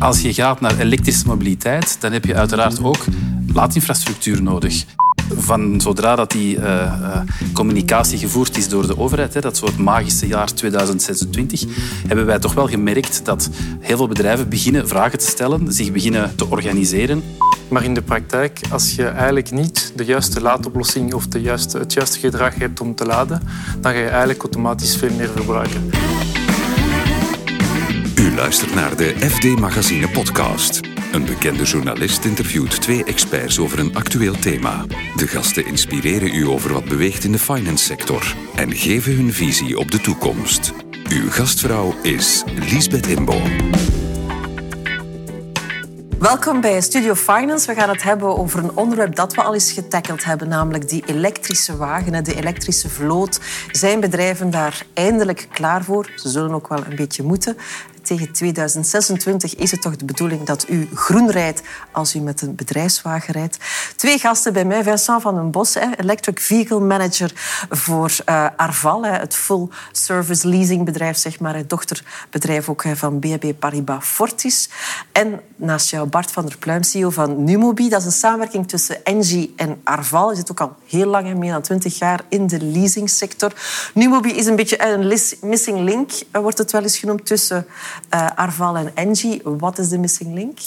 Als je gaat naar elektrische mobiliteit, dan heb je uiteraard ook laadinfrastructuur nodig. Van zodra dat die uh, uh, communicatie gevoerd is door de overheid, hè, dat het magische jaar 2026, hebben wij toch wel gemerkt dat heel veel bedrijven beginnen vragen te stellen, zich beginnen te organiseren. Maar in de praktijk, als je eigenlijk niet de juiste laadoplossing of de juiste, het juiste gedrag hebt om te laden, dan ga je eigenlijk automatisch veel meer verbruiken. U luistert naar de FD Magazine podcast. Een bekende journalist interviewt twee experts over een actueel thema. De gasten inspireren u over wat beweegt in de finance sector en geven hun visie op de toekomst. Uw gastvrouw is Liesbeth Imbo. Welkom bij Studio Finance. We gaan het hebben over een onderwerp dat we al eens getackeld hebben, namelijk die elektrische wagen, de elektrische vloot. Zijn bedrijven daar eindelijk klaar voor? Ze zullen ook wel een beetje moeten tegen 2026 is het toch de bedoeling dat u groen rijdt als u met een bedrijfswagen rijdt. Twee gasten bij mij. Vincent van den Bos, Electric Vehicle Manager voor uh, Arval, het full service leasingbedrijf, zeg maar, het dochterbedrijf ook van BNP Paribas Fortis. En naast jou Bart van der Pluim, CEO van Numobi. Dat is een samenwerking tussen Engie en Arval. Je zit ook al heel lang, meer dan twintig jaar, in de leasingsector. Numobi is een beetje een missing link, wordt het wel eens genoemd, tussen uh, Arval en Engie. Wat is de missing link?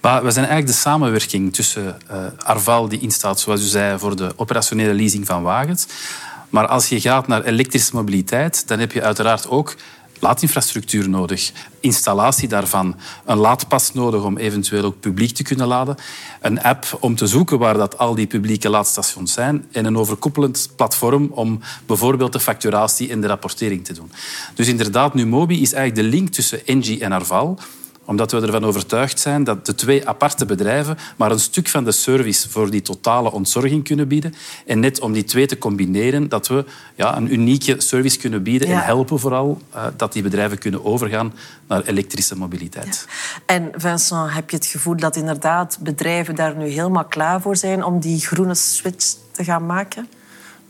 We zijn eigenlijk de samenwerking tussen uh, Arval, die instaat, zoals u zei, voor de operationele leasing van wagens. Maar als je gaat naar elektrische mobiliteit, dan heb je uiteraard ook laadinfrastructuur nodig, installatie daarvan, een laadpas nodig om eventueel ook publiek te kunnen laden, een app om te zoeken waar dat al die publieke laadstations zijn en een overkoepelend platform om bijvoorbeeld de facturatie en de rapportering te doen. Dus inderdaad, Numobi is eigenlijk de link tussen Engie en Arval omdat we ervan overtuigd zijn dat de twee aparte bedrijven maar een stuk van de service voor die totale ontzorging kunnen bieden. En net om die twee te combineren, dat we ja, een unieke service kunnen bieden en helpen vooral uh, dat die bedrijven kunnen overgaan naar elektrische mobiliteit. En Vincent, heb je het gevoel dat inderdaad bedrijven daar nu helemaal klaar voor zijn om die groene switch te gaan maken?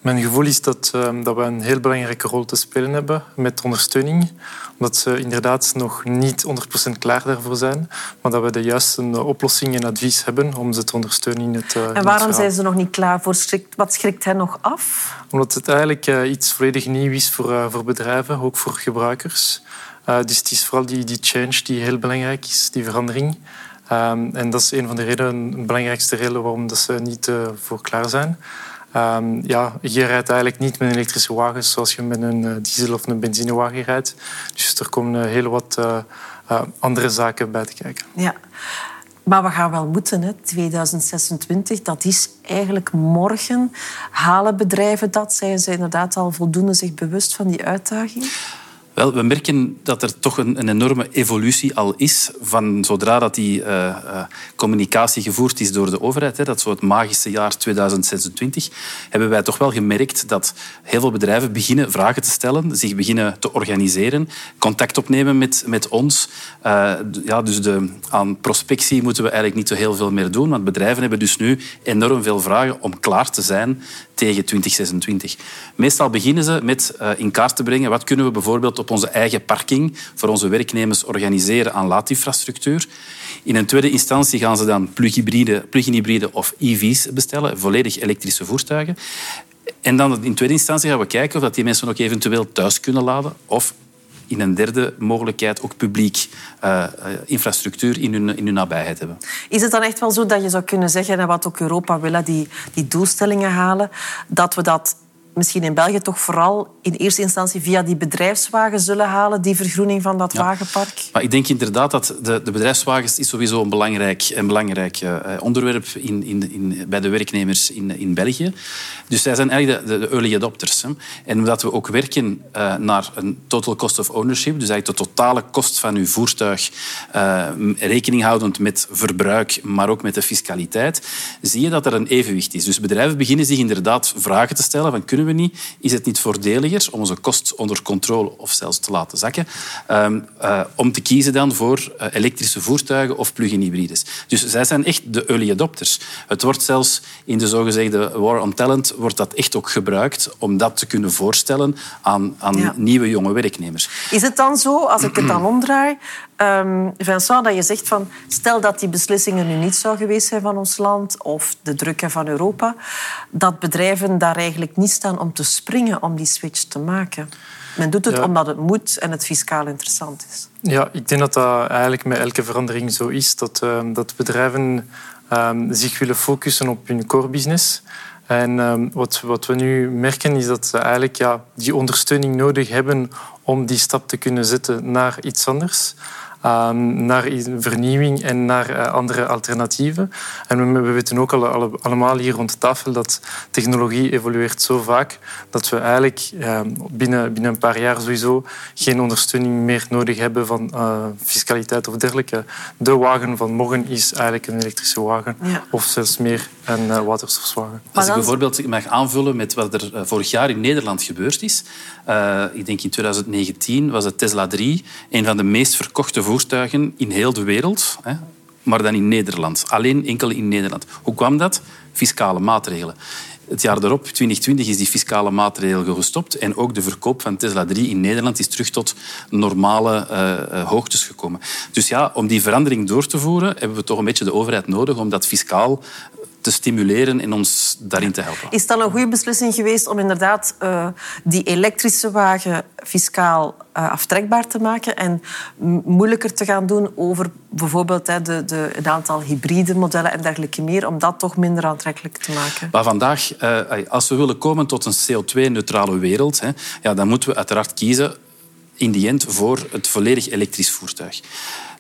Mijn gevoel is dat, uh, dat we een heel belangrijke rol te spelen hebben met ondersteuning. Omdat ze inderdaad nog niet 100% klaar daarvoor zijn. Maar dat we de juiste oplossing en advies hebben om ze te ondersteunen in het uh, En waarom zijn ze nog niet klaar voor? Wat schrikt hen nog af? Omdat het eigenlijk uh, iets volledig nieuw is voor, voor bedrijven, ook voor gebruikers. dus het is vooral die, die change die heel belangrijk is, die verandering. Um, en dat is een van de redenen, de belangrijkste reden waarom dat ze niet voor klaar zijn. Um, ja, je rijdt eigenlijk niet met een elektrische wagen zoals je met een uh, diesel- of een benzinewagen rijdt. Dus er komen uh, heel wat uh, andere zaken bij te kijken. Ja. Maar we gaan wel moeten, hè. 2026, dat is eigenlijk morgen. Halen bedrijven dat? Zijn ze inderdaad al voldoende zich bewust van die uitdaging? Wel, we merken dat er toch een, een, enorme evolutie al is van zodra dat die uh, uh, communicatie gevoerd is door de overheid, hè, dat zo het magische jaar 2026, hebben wij toch wel gemerkt dat heel veel bedrijven beginnen vragen te stellen, zich beginnen te organiseren, contact opnemen met, met ons. Uh, ja, dus de, aan prospectie moeten we eigenlijk niet zo heel veel meer doen, want bedrijven hebben dus nu enorm veel vragen om klaar te zijn tegen 2026. Meestal beginnen ze met in kaart te brengen wat kunnen we bijvoorbeeld op onze eigen parking voor onze werknemers organiseren aan laadinfrastructuur. In een tweede instantie gaan ze dan plug-hybride plug of EV's bestellen, volledig elektrische voertuigen. En dan in tweede instantie gaan we kijken of dat die mensen ook eventueel thuis kunnen laden of in een derde mogelijkheid ook publiek uh, infrastructuur in hun, in hun nabijheid hebben. Is het dan echt wel zo dat je zou kunnen zeggen, en wat ook Europa wil, die, die doelstellingen halen, dat we dat misschien in België toch vooral in eerste instantie via die bedrijfswagen zullen halen, die vergroening van dat wagenpark? Maar ik denk inderdaad dat de, de bedrijfswagens is sowieso een belangrijk, een belangrijk uh, onderwerp in, in, in, bij de werknemers in, in België. Dus zij zijn eigenlijk de, de early adopters. Hè. En omdat we ook werken uh, naar een total cost of ownership, dus eigenlijk de totale kost van uw voertuig, uh, rekening houdend met verbruik, maar ook met de fiscaliteit, zie je dat er een evenwicht is. Dus bedrijven beginnen zich inderdaad vragen te stellen van kunnen we niet, is het niet voordeliger om onze kost onder controle of zelfs te laten zakken, um, uh, om te kiezen dan voor uh, elektrische voertuigen of plug-in hybrides. Dus zij zijn echt de early adopters. Het wordt zelfs in de zogezegde war on talent wordt dat echt ook gebruikt om dat te kunnen voorstellen aan, aan ja. nieuwe jonge werknemers. Is het dan zo, als ik het dan omdraai, um, Vincent, dat je zegt van... Stel dat die beslissingen nu niet zou geweest zijn van ons land of de druk van Europa, dat bedrijven daar eigenlijk niet staan om te springen om die switch te maken. Men doet het omdat het moet en het fiscaal interessant is. Ja, ik denk dat dat eigenlijk met elke verandering zo is. Dat, ehm, dat bedrijven um, zich willen focussen op hun core business. En um, wat, wat we nu merken is dat ze eigenlijk ja, die ondersteuning nodig hebben om die stap te kunnen zetten naar iets anders. Ehm, naar vernieuwing en naar eh, andere alternatieven. En we, weten ook al, allemaal hier rond de tafel dat technologie evolueert zo vaak dat we eigenlijk ehm, binnen, binnen een paar jaar sowieso geen ondersteuning meer nodig hebben van uh, fiscaliteit of dergelijke. De wagen van morgen is eigenlijk een elektrische wagen of zelfs meer een uh, waterstofwagen. Als ik bijvoorbeeld mag aanvullen met wat er vorig jaar in Nederland gebeurd is. ik denk in 2019 was het Tesla 3 een van de meest verkochte voertuigen in heel de wereld, hè, maar dan in Nederland. Alleen enkel in Nederland. Hoe kwam dat? Fiscale maatregelen. Het jaar daarop, 2020, is die fiscale maatregel gestopt en ook de verkoop van Tesla 3 in Nederland is terug tot normale uh, hoogtes gekomen. Dus ja, om die verandering door te voeren, hebben we toch een beetje de overheid nodig om dat fiscaal te stimuleren en ons daarin te helpen. Is dat een goede beslissing geweest om inderdaad uh, die elektrische wagen fiscaal uh, aftrekbaar te maken en moeilijker te gaan doen over bijvoorbeeld hè, de, de, een aantal hybride modellen en dergelijke meer, om dat toch minder aantrekkelijk te maken? Maar vandaag, uh, als we willen komen tot een CO2-neutrale wereld, hè, ja, dan moeten we uiteraard kiezen in die end voor het volledig elektrisch voertuig.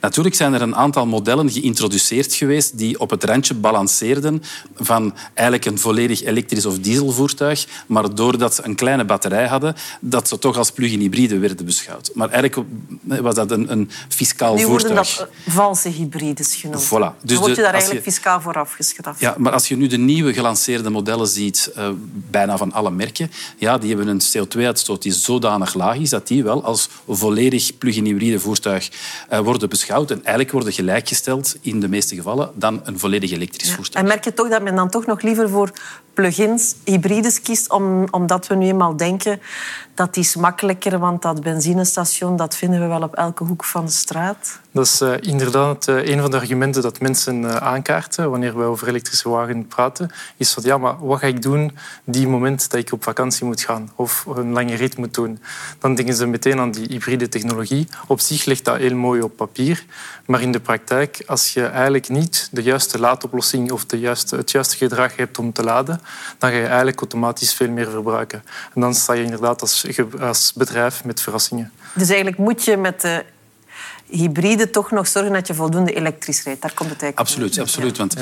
Natuurlijk zijn er een aantal modellen geïntroduceerd geweest die op het randje balanceerden van eigenlijk een volledig elektrisch of dieselvoertuig, maar doordat ze een kleine batterij hadden, dat ze toch als plug-in hybride werden beschouwd. Maar eigenlijk was dat een, een fiscaal nu voertuig. Nu worden dat valse hybrides genoemd. Voilà. Dus Dan word je daar eigenlijk fiscaal voor afgestraft. Ja, maar als je nu de nieuwe gelanceerde modellen ziet, uh, bijna van alle merken, ja, die hebben een CO2-uitstoot die zodanig laag is dat die wel als volledig plug-in hybride voertuig uh, worden beschouwd en eigenlijk worden gelijkgesteld in de meeste gevallen dan een volledig elektrisch voertuig. En merk je toch dat men dan toch nog liever voor plug-ins, hybrides kiest, om, omdat we nu eenmaal denken dat die is makkelijker, want dat benzinestation dat vinden we wel op elke hoek van de straat. Dat is uh, inderdaad uh, een van de argumenten dat mensen uh, aankaarten wanneer we over elektrische wagen praten. Is van ja, maar wat ga ik doen die moment dat ik op vakantie moet gaan of een lange rit moet doen? Dan denken ze meteen aan die hybride technologie. Op zich ligt dat heel mooi op papier, maar in de praktijk, als je eigenlijk niet de juiste laadoplossing of de juiste, het juiste gedrag hebt om te laden, dan ga je eigenlijk automatisch veel meer verbruiken. En dan sta je inderdaad als, als bedrijf met verrassingen. Dus eigenlijk moet je met de hybride toch nog zorgen dat je voldoende elektrisch rijdt. Daar komt het eigenlijk Absoluut, absoluut. Want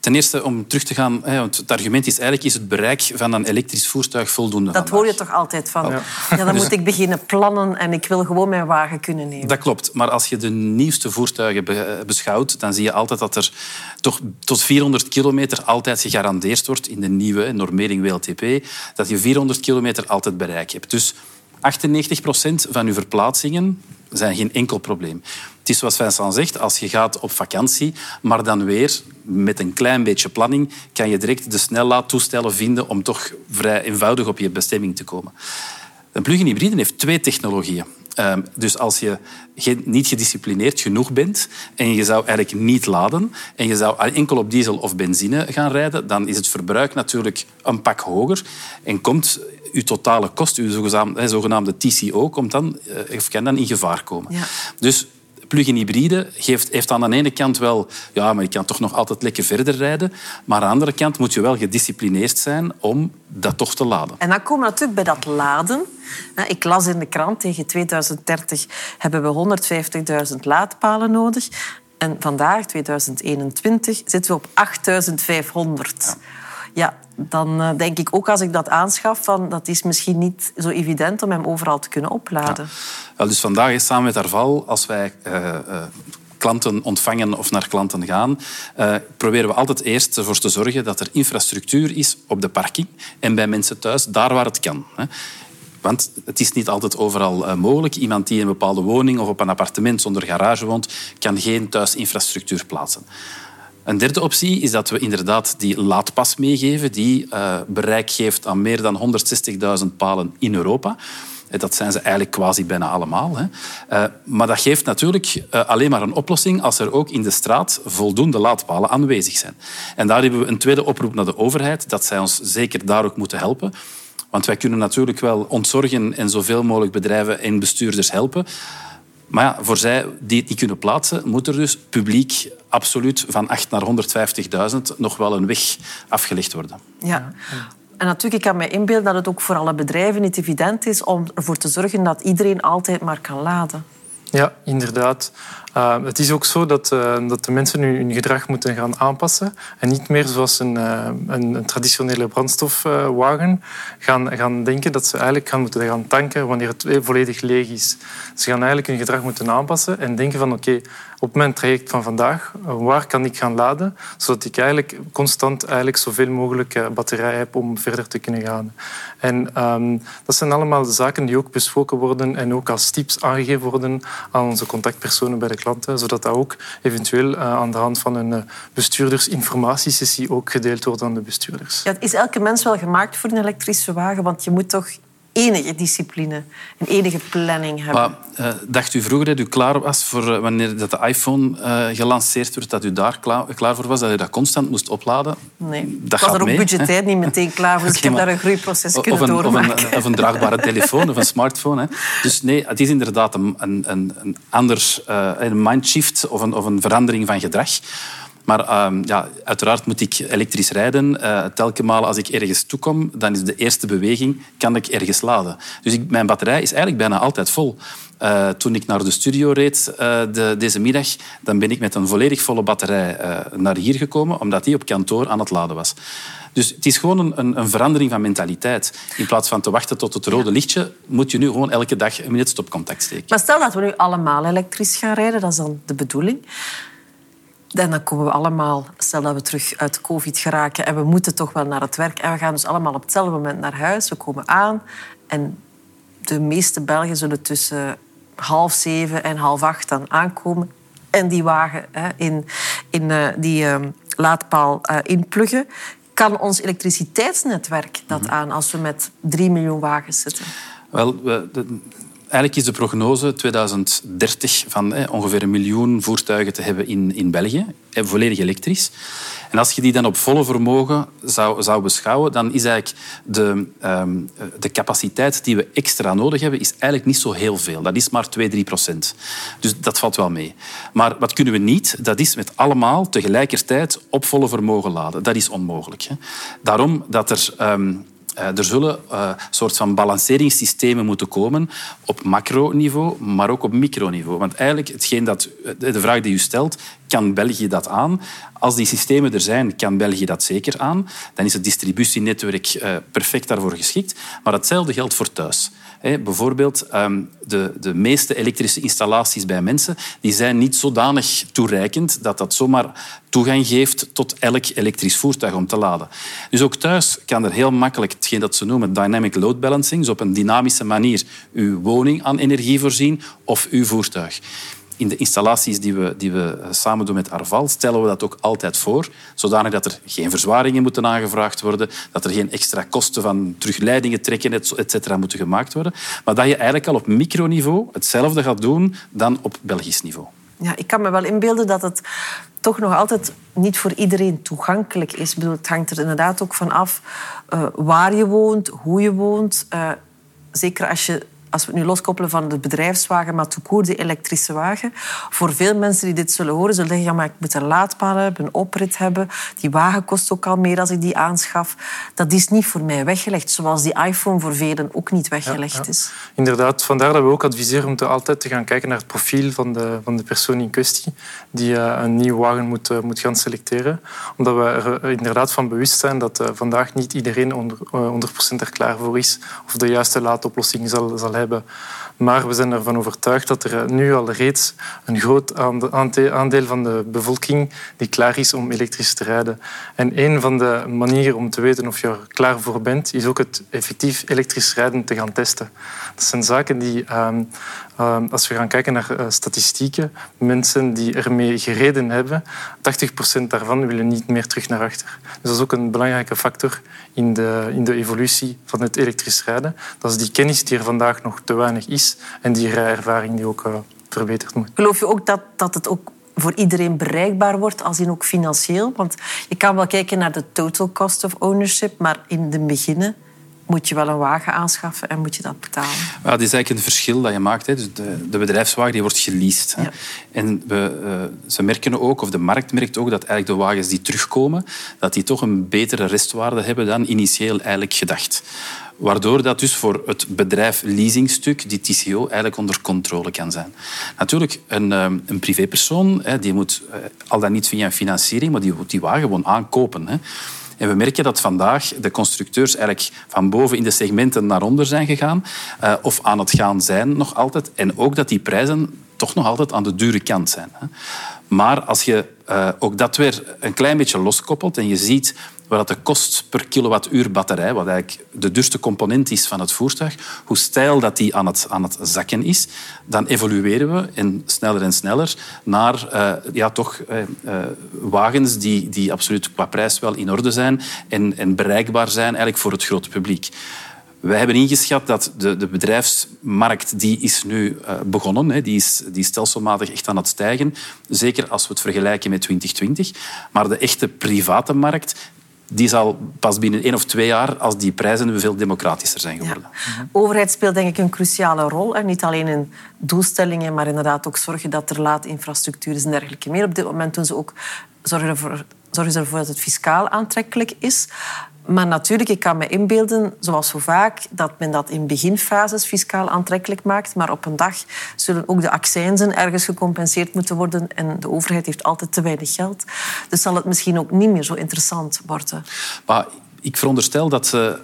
ten eerste, om terug te gaan... want het argument is eigenlijk is het bereik van een elektrisch voertuig voldoende Dat hoor je toch altijd van... Ja. ja dan dus- moet ik beginnen plannen en ik wil gewoon mijn wagen kunnen nemen. Dat klopt. Maar als je de nieuwste voertuigen beschouwt, dan zie je altijd dat er toch tot 400 kilometer altijd gegarandeerd wordt in de nieuwe normering WLTP, dat je 400 kilometer altijd bereik hebt. Dus 98 procent van uw verplaatsingen zijn geen enkel probleem. Het is zoals Vincent zegt, als je gaat op vakantie, maar dan weer met een klein beetje planning, kan je direct de snellaadtoestellen vinden om toch vrij eenvoudig op je bestemming te komen. Een plug-in hybride heeft twee technologieën. Ehm, dus als je niet gedisciplineerd genoeg bent en je zou eigenlijk niet laden en je zou enkel op diesel of benzine gaan rijden, dan is het verbruik natuurlijk een pak hoger en komt uw totale kost, uw zogenaamde, zogenaamde TCO, komt dan, eh, of kan dan in gevaar komen. Ja. Dus plug-in hybride geeft, heeft aan de ene kant wel... Ja, maar je kan toch nog altijd lekker verder rijden. Maar aan de andere kant moet je wel gedisciplineerd zijn om dat toch te laden. En dan komen we natuurlijk bij dat laden. Ik las in de krant, tegen 2030 hebben we 150.000 laadpalen nodig. En vandaag, 2021, zitten we op 8500 ja, dan uh, denk ik ook als ik dat aanschaf, van, dat is misschien niet zo evident om hem overal te kunnen opladen. Ja. dus vandaag is samen met Arval, als wij uh, uh, klanten ontvangen of naar klanten gaan, proberen we altijd eerst ervoor te zorgen dat er infrastructuur is op de parking en bij mensen thuis, daar waar het kan. Hè. Want het is niet altijd overal mogelijk. Iemand die in een bepaalde woning of op een appartement zonder garage woont, kan geen thuisinfrastructuur plaatsen. Een derde optie is dat we inderdaad die laadpas meegeven, die uh, bereik geeft aan meer dan 160.000 palen in Europa. Dat zijn ze eigenlijk quasi bijna allemaal. Hè. Uh, maar dat geeft natuurlijk alleen maar een oplossing als er ook in de straat voldoende laadpalen aanwezig zijn. En daar hebben we een tweede oproep naar de overheid, dat zij ons zeker daar ook moeten helpen. Want wij kunnen natuurlijk wel ontzorgen en zoveel mogelijk bedrijven en bestuurders helpen. Maar voor zij die het niet kunnen plaatsen, moet er dus publiek absoluut van 8 naar 150.000 nog wel een weg afgelegd worden. Ja. En natuurlijk, ik kan me inbeelden dat het ook voor alle bedrijven niet evident is om ervoor te zorgen dat iedereen altijd maar kan laden. Ja, inderdaad. Uh, het is ook zo dat, uh, dat de mensen nu hun gedrag moeten gaan aanpassen en niet meer zoals een, uh, een, een, traditionele brandstofwagen gaan, gaan denken dat ze eigenlijk gaan moeten gaan tanken wanneer het volledig leeg is. Ze gaan eigenlijk hun gedrag moeten aanpassen en denken van oké, op mijn traject van vandaag, waar kan ik gaan laden, zodat ik eigenlijk constant eigenlijk zoveel mogelijk batterij heb om verder te kunnen gaan. En um, dat zijn allemaal de zaken die ook besproken worden en ook als tips aangegeven worden aan onze contactpersonen bij de klanten, zodat dat ook eventueel uh, aan de hand van een bestuurdersinformatiesessie ook gedeeld wordt aan de bestuurders. Ja, is elke mens wel gemaakt voor een elektrische wagen? Want je moet toch enige discipline en enige planning hebben. Maar, uh, dacht u vroeger dat u klaar was voor uh, wanneer dat de iPhone uh, gelanceerd werd, dat u daar klaar, klaar, voor was, dat u dat constant moest opladen? Nee, dat ik was er ook budgetair niet meteen klaar voor, dus ik heb daar een groeiproces of kunnen een, doormaken. Of een, of een, draagbare telefoon of een smartphone. Hè. Dus nee, het is inderdaad een, een, een ander een mindshift of een, of een verandering van gedrag. Maar um, ja, uiteraard moet ik elektrisch rijden. Uh, telkens malen als ik ergens toekom, dan is de eerste beweging, kan ik ergens laden. Dus ik, mijn batterij is eigenlijk bijna altijd vol. Uh, toen ik naar de studio reed uh, de, deze middag, dan ben ik met een volledig volle batterij naar hier gekomen, omdat die op kantoor aan het laden was. Dus het is gewoon een, een, verandering van mentaliteit. In plaats van te wachten tot het rode lichtje, moet je nu gewoon elke dag een minuut stopcontact steken. Maar stel dat we nu allemaal elektrisch gaan rijden, dat is dan de bedoeling. En dan komen we allemaal, stel dat we terug uit COVID geraken en we moeten toch wel naar het werk. En we gaan dus allemaal op hetzelfde moment naar huis. We komen aan en de meeste Belgen zullen tussen half zeven en half acht dan aankomen. En die wagen hè, in, in uh, die uh, laadpaal uh, inpluggen. Kan ons elektriciteitsnetwerk dat mhm. aan als we met drie miljoen wagens zitten? Wel, de, eigenlijk is de prognose 2030 van ongeveer een miljoen voertuigen te hebben in, in België, volledig elektrisch. En als je die dan op volle vermogen zou, zou beschouwen, dan is eigenlijk de, um, de capaciteit die we extra nodig hebben, is eigenlijk niet zo heel veel. Dat is maar 2, 3 procent. Dus dat valt wel mee. Maar wat kunnen we niet? Dat is met allemaal tegelijkertijd op volle vermogen laden. Dat is onmogelijk. Hè. Daarom dat er... Uh, er zullen uh, soort van balanceringssystemen moeten komen op macroniveau, maar ook op microniveau. Want eigenlijk, hetgeen dat, de vraag die u stelt, kan België dat aan? Als die systemen er zijn, kan België dat zeker aan. Dan is het distributienetwerk uh, perfect daarvoor geschikt. Maar hetzelfde geldt voor thuis. Bijvoorbeeld um, de, de meeste elektrische installaties bij mensen die zijn niet zodanig toereikend dat dat zomaar toegang geeft tot elk elektrisch voertuig om te laden. Dus ook thuis kan er heel makkelijk hetgeen dat ze noemen dynamic load balancing, dus op een dynamische manier uw woning aan energie voorzien of uw voertuig in de installaties die we, die we samen doen met Arval, stellen we dat ook altijd voor, zodanig dat er geen verzwaringen moeten aangevraagd worden, dat er geen extra kosten van terugleidingen trekken, et cetera, moeten gemaakt worden. Maar dat je eigenlijk al op microniveau hetzelfde gaat doen dan op Belgisch niveau. Ja, ik kan me wel inbeelden dat het toch nog altijd niet voor iedereen toegankelijk is. Ik bedoel, het hangt er inderdaad ook van af uh, waar je woont, hoe je woont. Uh, zeker als je als we het nu loskoppelen van de bedrijfswagen, maar toekoer de elektrische wagen. Voor veel mensen die dit zullen horen, zullen zeggen, ja, maar ik moet een laadpaal hebben, een oprit hebben. Die wagen kost ook al meer als ik die aanschaf. Dat is niet voor mij weggelegd, zoals die iPhone voor velen ook niet weggelegd is. Inderdaad, vandaar dat we ook adviseren om te altijd te gaan kijken naar het profiel van de, van de persoon in kwestie die uh, een nieuwe wagen moet, uh, moet gaan selecteren. Omdat we er inderdaad van bewust zijn dat uh, vandaag niet iedereen onder, 100% er klaar voor is of de juiste laadoplossing zal, zal hebben hebben. Maar we zijn ervan overtuigd dat er nu al reeds een groot aandeel van de bevolking die klaar is om elektrisch te rijden. En een van de manieren om te weten of je er klaar voor bent, is ook het effectief elektrisch rijden te gaan testen. Dat zijn zaken die um, Ehm, als we gaan kijken naar uh, statistieken, mensen die ermee gereden hebben, 80% daarvan willen niet meer terug naar achter. Dus dat is ook een belangrijke factor in de, in de evolutie van het elektrisch rijden. Dat is die kennis die er vandaag nog te weinig is en die rijervaring die ook uh, verbeterd moet. Geloof je ook dat, dat het ook voor iedereen bereikbaar wordt, als in ook financieel? Want je kan wel kijken naar de total cost of ownership, maar in de beginnen moet je wel een wagen aanschaffen en moet je dat betalen. Ja, dat is eigenlijk een verschil dat je maakt. Hè. Dus de, de bedrijfswagen die wordt geleased. Hè. En we, uh, ze merken ook, of de markt merkt ook, dat eigenlijk de wagens die terugkomen, dat die toch een betere restwaarde hebben dan initieel eigenlijk gedacht. Waardoor dat dus voor het bedrijf leasingstuk, die TCO, eigenlijk onder controle kan zijn. Natuurlijk, een, eh, een privépersoon die moet eh, al dan niet via een financiering, maar die moet die wagen gewoon aankopen. Hè. En we merken dat vandaag de constructeurs eigenlijk van boven in de segmenten naar onder zijn gegaan uh, of aan het gaan zijn nog altijd. En ook dat die prijzen toch nog altijd aan de dure kant zijn. Maar als je uh, ook dat weer een klein beetje loskoppelt en je ziet wat de kost per kilowattuur batterij, wat eigenlijk de duurste component is van het voertuig, hoe stijl dat die aan het, aan het zakken is, dan evolueren we en sneller en sneller naar uh, ja, toch uh, uh, wagens die, die absoluut qua prijs wel in orde zijn en, en bereikbaar zijn eigenlijk voor het grote publiek. Wij hebben ingeschat dat de, de bedrijfsmarkt die is nu begonnen. Hè, die, is, die is stelselmatig echt aan het stijgen. Zeker als we het vergelijken met 2020. Maar de echte private markt die zal pas binnen één of twee jaar, als die prijzen veel democratischer zijn geworden. Ja. Overheid speelt denk ik een cruciale rol. En niet alleen in doelstellingen, maar inderdaad ook zorgen dat er laadinfrastructuur is en dergelijke meer. Op dit moment doen ze ook zorgen ervoor, zorgen ze ervoor dat het fiscaal aantrekkelijk is. Maar natuurlijk, ik kan me inbeelden, zoals zo vaak, dat men dat in beginfases fiscaal aantrekkelijk maakt. Maar op een dag zullen ook de accijnzen ergens gecompenseerd moeten worden. En de overheid heeft altijd te weinig geld. Dus zal het misschien ook niet meer zo interessant worden. Maar ik veronderstel dat ze,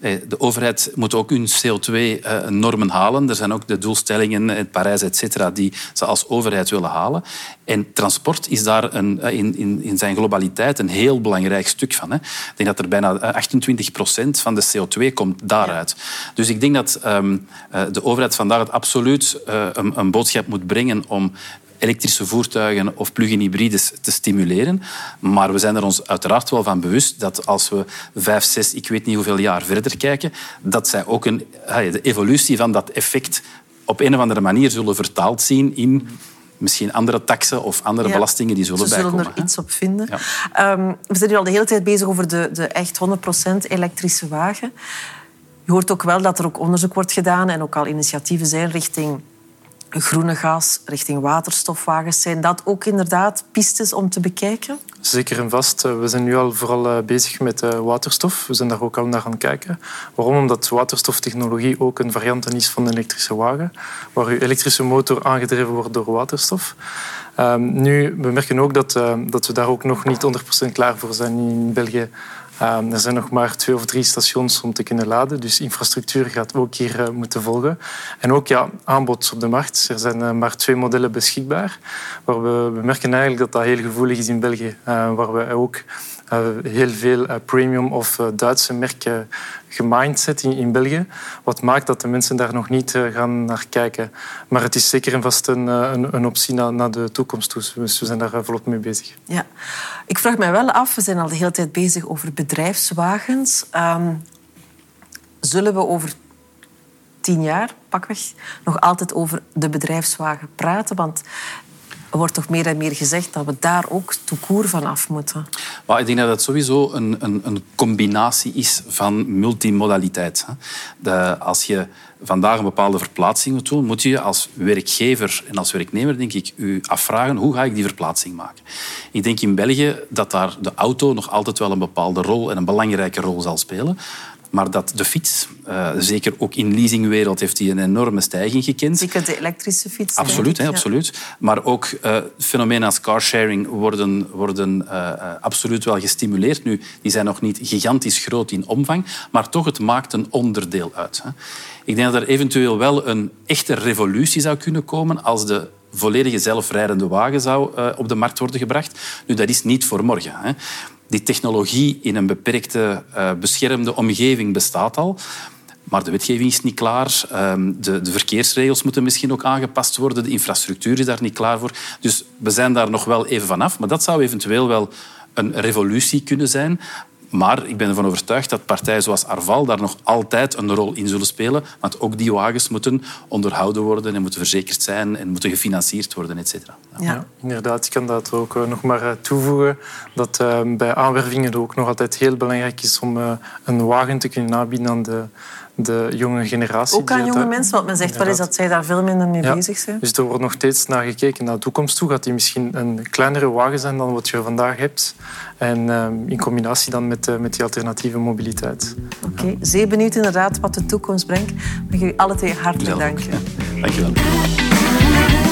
uh, de overheid moet ook hun CO2-normen halen. Er zijn ook de doelstellingen in Parijs, et cetera, die ze als overheid willen halen. En transport is daar een, in, in, in zijn globaliteit een heel belangrijk stuk van. Hè. Ik denk dat er bijna 28 procent van de CO2 komt daaruit. Dus ik denk dat um, de overheid vandaag het absoluut uh, een, een boodschap moet brengen om elektrische voertuigen of plug-in hybrides te stimuleren. Maar we zijn er ons uiteraard wel van bewust dat als we vijf, zes, ik weet niet hoeveel jaar verder kijken, dat zij ook een, de evolutie van dat effect op een of andere manier zullen vertaald zien in misschien andere taxen of andere belastingen die zullen bijkomen. Ze zullen er iets op vinden. Ja. Um, we zijn nu al de hele tijd bezig over de, de echt 100% elektrische wagen. Je hoort ook wel dat er ook onderzoek wordt gedaan en ook al initiatieven zijn richting groene gas richting waterstofwagens. Zijn dat ook inderdaad pistes om te bekijken? Zeker en vast. Eh, we zijn nu al vooral eh, bezig met eh, waterstof. We zijn daar ook al naar aan het kijken. Waarom? Omdat waterstoftechnologie ook een variant is van een elektrische wagen, waar uw elektrische motor aangedreven wordt door waterstof. Um, nu, we merken ook dat, dat we daar ook nog niet 100% klaar voor zijn in België Um, er zijn nog maar twee of drie stations om te kunnen laden, dus infrastructuur gaat ook hier uh, moeten volgen. En ook ja, aanbod op de markt. Er zijn uh, maar twee modellen beschikbaar. Waar we, merken eigenlijk dat dat heel gevoelig is in België, uh, waar we ook heel veel premium of Duitse merken gemindset in, in België. Wat maakt dat de mensen daar nog niet gaan naar kijken. Maar het is zeker en vast een, een, een optie naar, de toekomst toe. Dus we zijn daar volop mee bezig. Ja. Ik vraag mij wel af, we zijn al de hele tijd bezig over bedrijfswagens. Um, zullen we over tien jaar, pakweg, nog altijd over de bedrijfswagen praten? Want er wordt toch meer en meer gezegd dat we daar ook toekoer van af moeten. Maar ik denk dat het sowieso een, een, een combinatie is van multimodaliteit. Als je vandaag een bepaalde verplaatsing moet doen, moet je als werkgever en als werknemer denk ik u afvragen hoe ga ik die verplaatsing maken. Ik denk in België dat daar de auto nog altijd wel een bepaalde rol en een belangrijke rol zal spelen. Maar dat de fiets, uh, zeker ook in leasingwereld, heeft die een enorme stijging gekend. Zeker de elektrische fiets. Absoluut, hè, absoluut. Maar ook uh, fenomenen als carsharing worden, worden uh, absoluut wel gestimuleerd. Nu, die zijn nog niet gigantisch groot in omvang, maar toch, het maakt een onderdeel uit. Hè. Ik denk dat er eventueel wel een echte revolutie zou kunnen komen als de volledige zelfrijdende wagen zou op de markt worden gebracht. Nu, dat is niet voor morgen. Hè die technologie in een beperkte, uh, beschermde omgeving bestaat al. Maar de wetgeving is niet klaar. Ehm, de, de, verkeersregels moeten misschien ook aangepast worden. De infrastructuur is daar niet klaar voor. Dus we zijn daar nog wel even vanaf. Maar dat zou eventueel wel een revolutie kunnen zijn. Maar ik ben ervan overtuigd dat partijen zoals Arval daar nog altijd een rol in zullen spelen. Want ook die wagens moeten onderhouden worden en moeten verzekerd zijn en moeten gefinancierd worden, et cetera. Ja. ja. inderdaad. Ik kan dat ook eh, nog maar eh, toevoegen. Dat uh, bij aanwervingen het ook nog altijd heel belangrijk is om een wagen te kunnen aanbieden aan de de jonge generatie. Ook aan jonge mensen, want men zegt wel eens dat zij daar veel minder mee bezig zijn. Dus er wordt nog steeds naar gekeken naar de toekomst toe. Gaat die misschien een kleinere wagen zijn dan wat je vandaag hebt? En um, in combinatie dan met, uh, met die alternatieve mobiliteit. Oké, okay. zeer benieuwd inderdaad wat de toekomst brengt. Mag ik u alle twee hartelijk danken. Dank je wel.